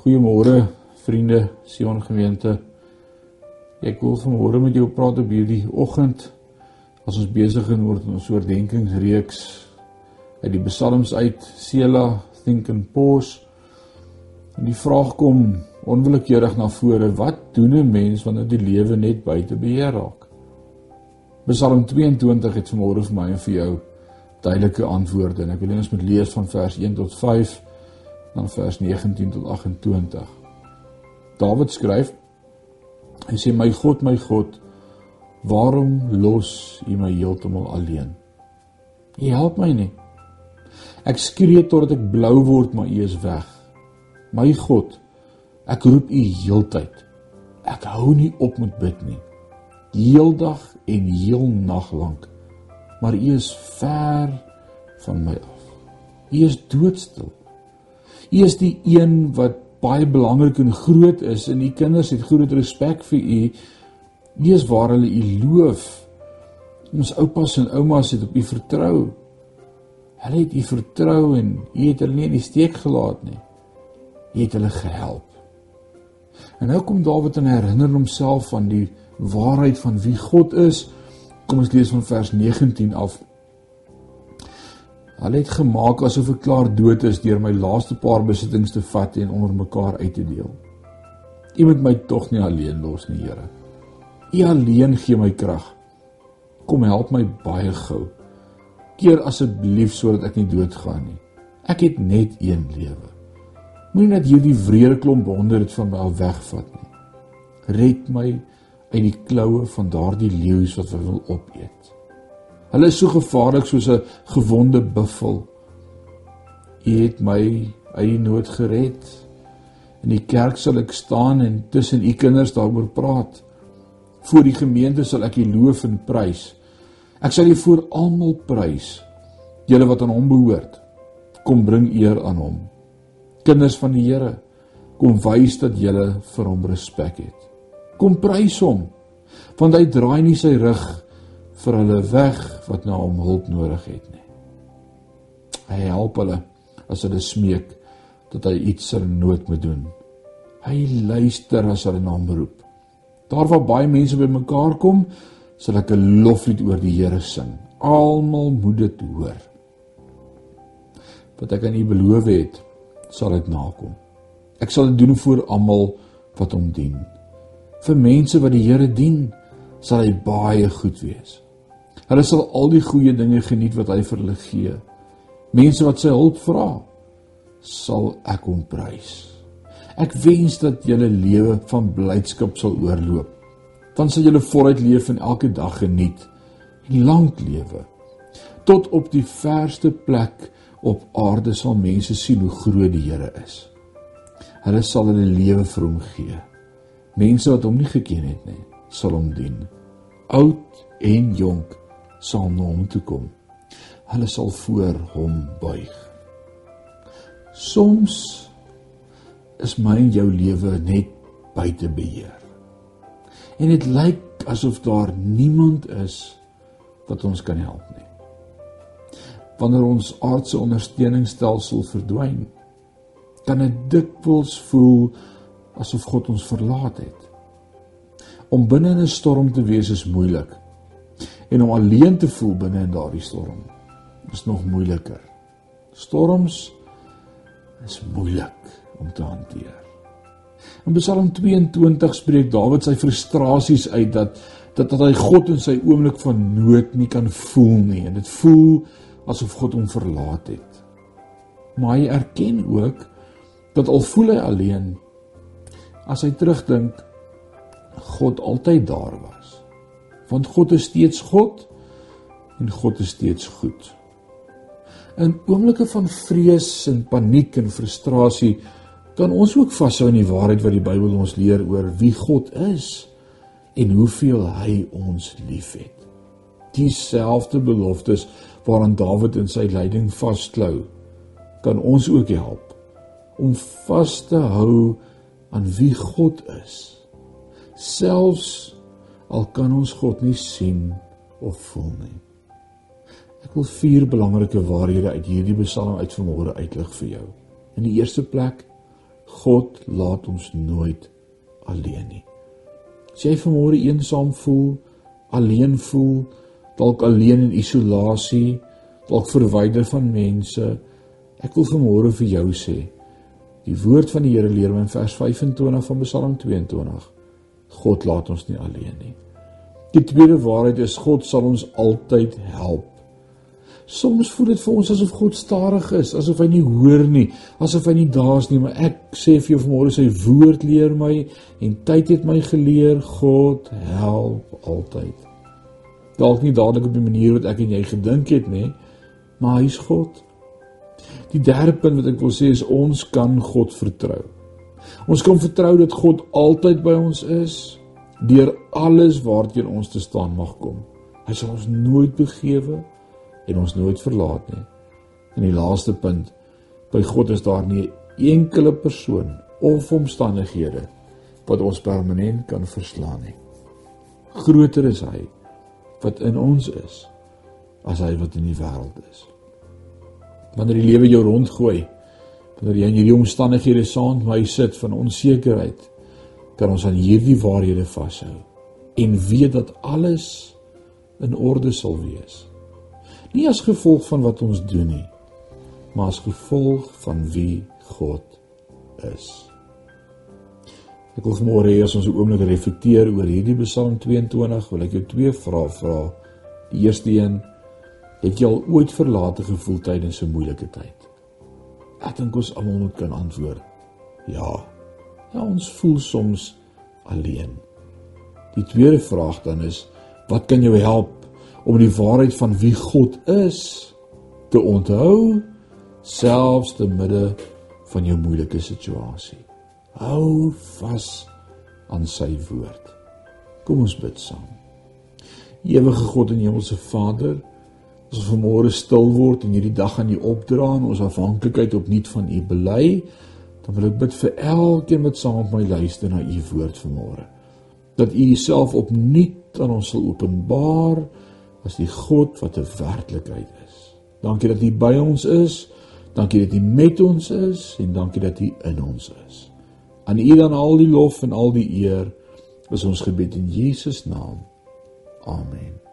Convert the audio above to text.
Goeiemôre vriende, Sion gemeente. Ek wil vanmôre met jou praat op hierdie oggend as ons besig is met ons oordeenkingsreeks uit die Psalms uit, Sela, Think and Pause. En die vraag kom onwillekeurig na vore, wat doen 'n mens wanneer die lewe net buite beheer raak? Psalm 22 het vanmôre vir my en vir jou duidelike antwoorde en ek wil hê ons moet lees van vers 1 tot 5 dan vers 19 tot 28. Dawid skryf hy sê my God my God waarom los U my heeltemal alleen? U help my nie. Ek skree totdat ek blou word maar U is weg. My God ek roep U heeltyd. Ek hou nie op met bid nie. Heeldag en heel nag lank maar u is ver van my af. U is doodstil. U is die een wat baie belangrik en groot is en u kinders het groot respek vir u. U is waar hulle u loof. Ons oupas en oumas het op u vertrou. Hulle het u vertrou en u het hulle nie in die steek gelaat nie. U het hulle gehelp. En nou kom Dawid en herinner homself van die waarheid van wie God is Kom ons lees van vers 19 af. Hulle het gemaak asof ek klaar dood is deur my laaste paar besittings te vat en onder mekaar uit te deel. U moet my tog nie alleen los nie, Here. U alleen gee my krag. Kom help my baie gou. Keer asseblief sodat ek nie doodgaan nie. Ek het net een lewe. Moenie dat hierdie wrede klomp honde dit van my wegvat nie. Red my uit die kloue van daardie leeu's wat wil opeet. Hulle is so gevaarlik soos 'n gewonde buffel. U het my uit nood gered. In die kerk sal ek staan en tussen u kinders daaroor praat. Voor die gemeente sal ek u loof en prys. Ek sal u voor almal prys. Julle wat aan hom behoort, kom bring eer aan hom. Kinders van die Here, kom wys dat julle vir hom respek het kom prys hom want hy draai nie sy rug vir hulle weg wat na hom hulp nodig het nie. Hy help hulle as hulle smeek dat hy iets in nood moet doen. Hy luister as hulle na hom roep. Daar waar baie mense bymekaar kom sal ek 'n loflied oor die Here sing. Almal moet dit hoor. Wat ek aan u beloof het sal ek nakom. Ek sal dit doen vir almal wat hom dien. Vir mense wat die Here dien, sal hy baie goed wees. Hulle sal al die goeie dinge geniet wat hy vir hulle gee. Mense wat sy hulp vra, sal ek hom prys. Ek wens dat julle lewe van blydskap sal oorloop. Dan sal julle voluit leef en elke dag geniet en lank lewe. Tot op die verste plek op aarde sal mense sien hoe groot die Here is. Hulle sal hulle lewe vir hom gee. Mense wat hom nie geken het nie, sal hom dien. Oud en jonk sal na hom toe kom. Hulle sal voor hom buig. Soms is my en jou lewe net buite beheer. En dit lyk asof daar niemand is wat ons kan help nie. Wanneer ons aardse ondersteuningsstelsel verdwyn, kan dit dikwels voel asof God ons verlaat het. Om binne in 'n storm te wees is moeilik. En om alleen te voel binne in daardie storm is nog moeiliker. Storms is moeilik om te hanteer. In Psalm 22 spreek Dawid sy frustrasies uit dat dat dat hy God in sy oomblik van nood nie kan voel nie en dit voel asof God hom verlaat het. Maar hy erken ook dat al voel hy alleen, as hy terugdink God altyd daar was. Want God is steeds God en God is steeds goed. In oomblikke van vrees en paniek en frustrasie kan ons ook vashou aan die waarheid wat die Bybel ons leer oor wie God is en hoeveel hy ons liefhet. Dieselfde beloftes waaraan Dawid in sy lyding vasklou, kan ons ook help om vas te hou aan wie God is. Selfs al kan ons God nie sien of voel nie. Ek wil vier belangrike waarhede uit hierdie Psalm uit vanmôre uitlig vir jou. In die eerste plek, God laat ons nooit alleen nie. As jy vanmôre eensaam voel, alleen voel, dalk alleen in isolasie, dalk verwyder van mense, ek wil vanmôre vir jou sê, die woord van die Here leer in vers 25 van Psalm 22. God laat ons nie alleen nie. Die tweede waarheid is God sal ons altyd help. Soms voel dit vir ons asof God stadig is, asof hy nie hoor nie, asof hy nie daar's nie, maar ek sê vir jou vanmôre sy woord leer my en tyd het my geleer God help altyd. Dalk nie dadelik op die manier wat ek en jy gedink het nie, maar hy's God. Die derde punt wat ek wil sê is ons kan God vertrou. Ons kan vertrou dat God altyd by ons is deur alles waarteen ons te staan mag kom. Hy sal ons nooit begewe en ons nooit verlaat nie. En die laaste punt, by God is daar nie enkele persoon of omstandighede wat ons permanent kan verslaan nie. Groter is hy wat in ons is as hy wat in die wêreld is. Wanneer die lewe jou rondgooi, wanneer jy in hierdie omstandighede saam met my sit van onsekerheid, kan ons aan hierdie waarhede vashou en weet dat alles in orde sal wees nie as gevolg van wat ons doen nie, maar as gevolg van wie God is. Ek wil môre as ons 'n oomblik reflekteer oor hierdie Psalm 22, wil ek jou twee vrae vra. Die eerste een, het jy al ooit verlate gevoel tydens 'n moeilike tyd? Ek dink ons almal moet kan antwoord. Ja. Ja, ons voel soms alleen. Die tweede vraag dan is, wat kan jou help om die waarheid van wie God is te onthou selfs te midde van jou moeilike situasie. Hou vas aan sy woord. Kom ons bid saam. Ewige God en Hemelse Vader, as ons vanmôre stil word en hierdie dag aan U opdra en ons afhanklikheid opnuut van U bely, dan wil ek bid vir elkeen wat saam met my luister na U woord vanmôre. Dat U Uself opnuut aan ons sal openbaar as die God wat 'n werklikheid is. Dankie dat U by ons is. Dankie dat U met ons is en dankie dat U in ons is. Aan U dan al die lof en al die eer is ons gebed in Jesus naam. Amen.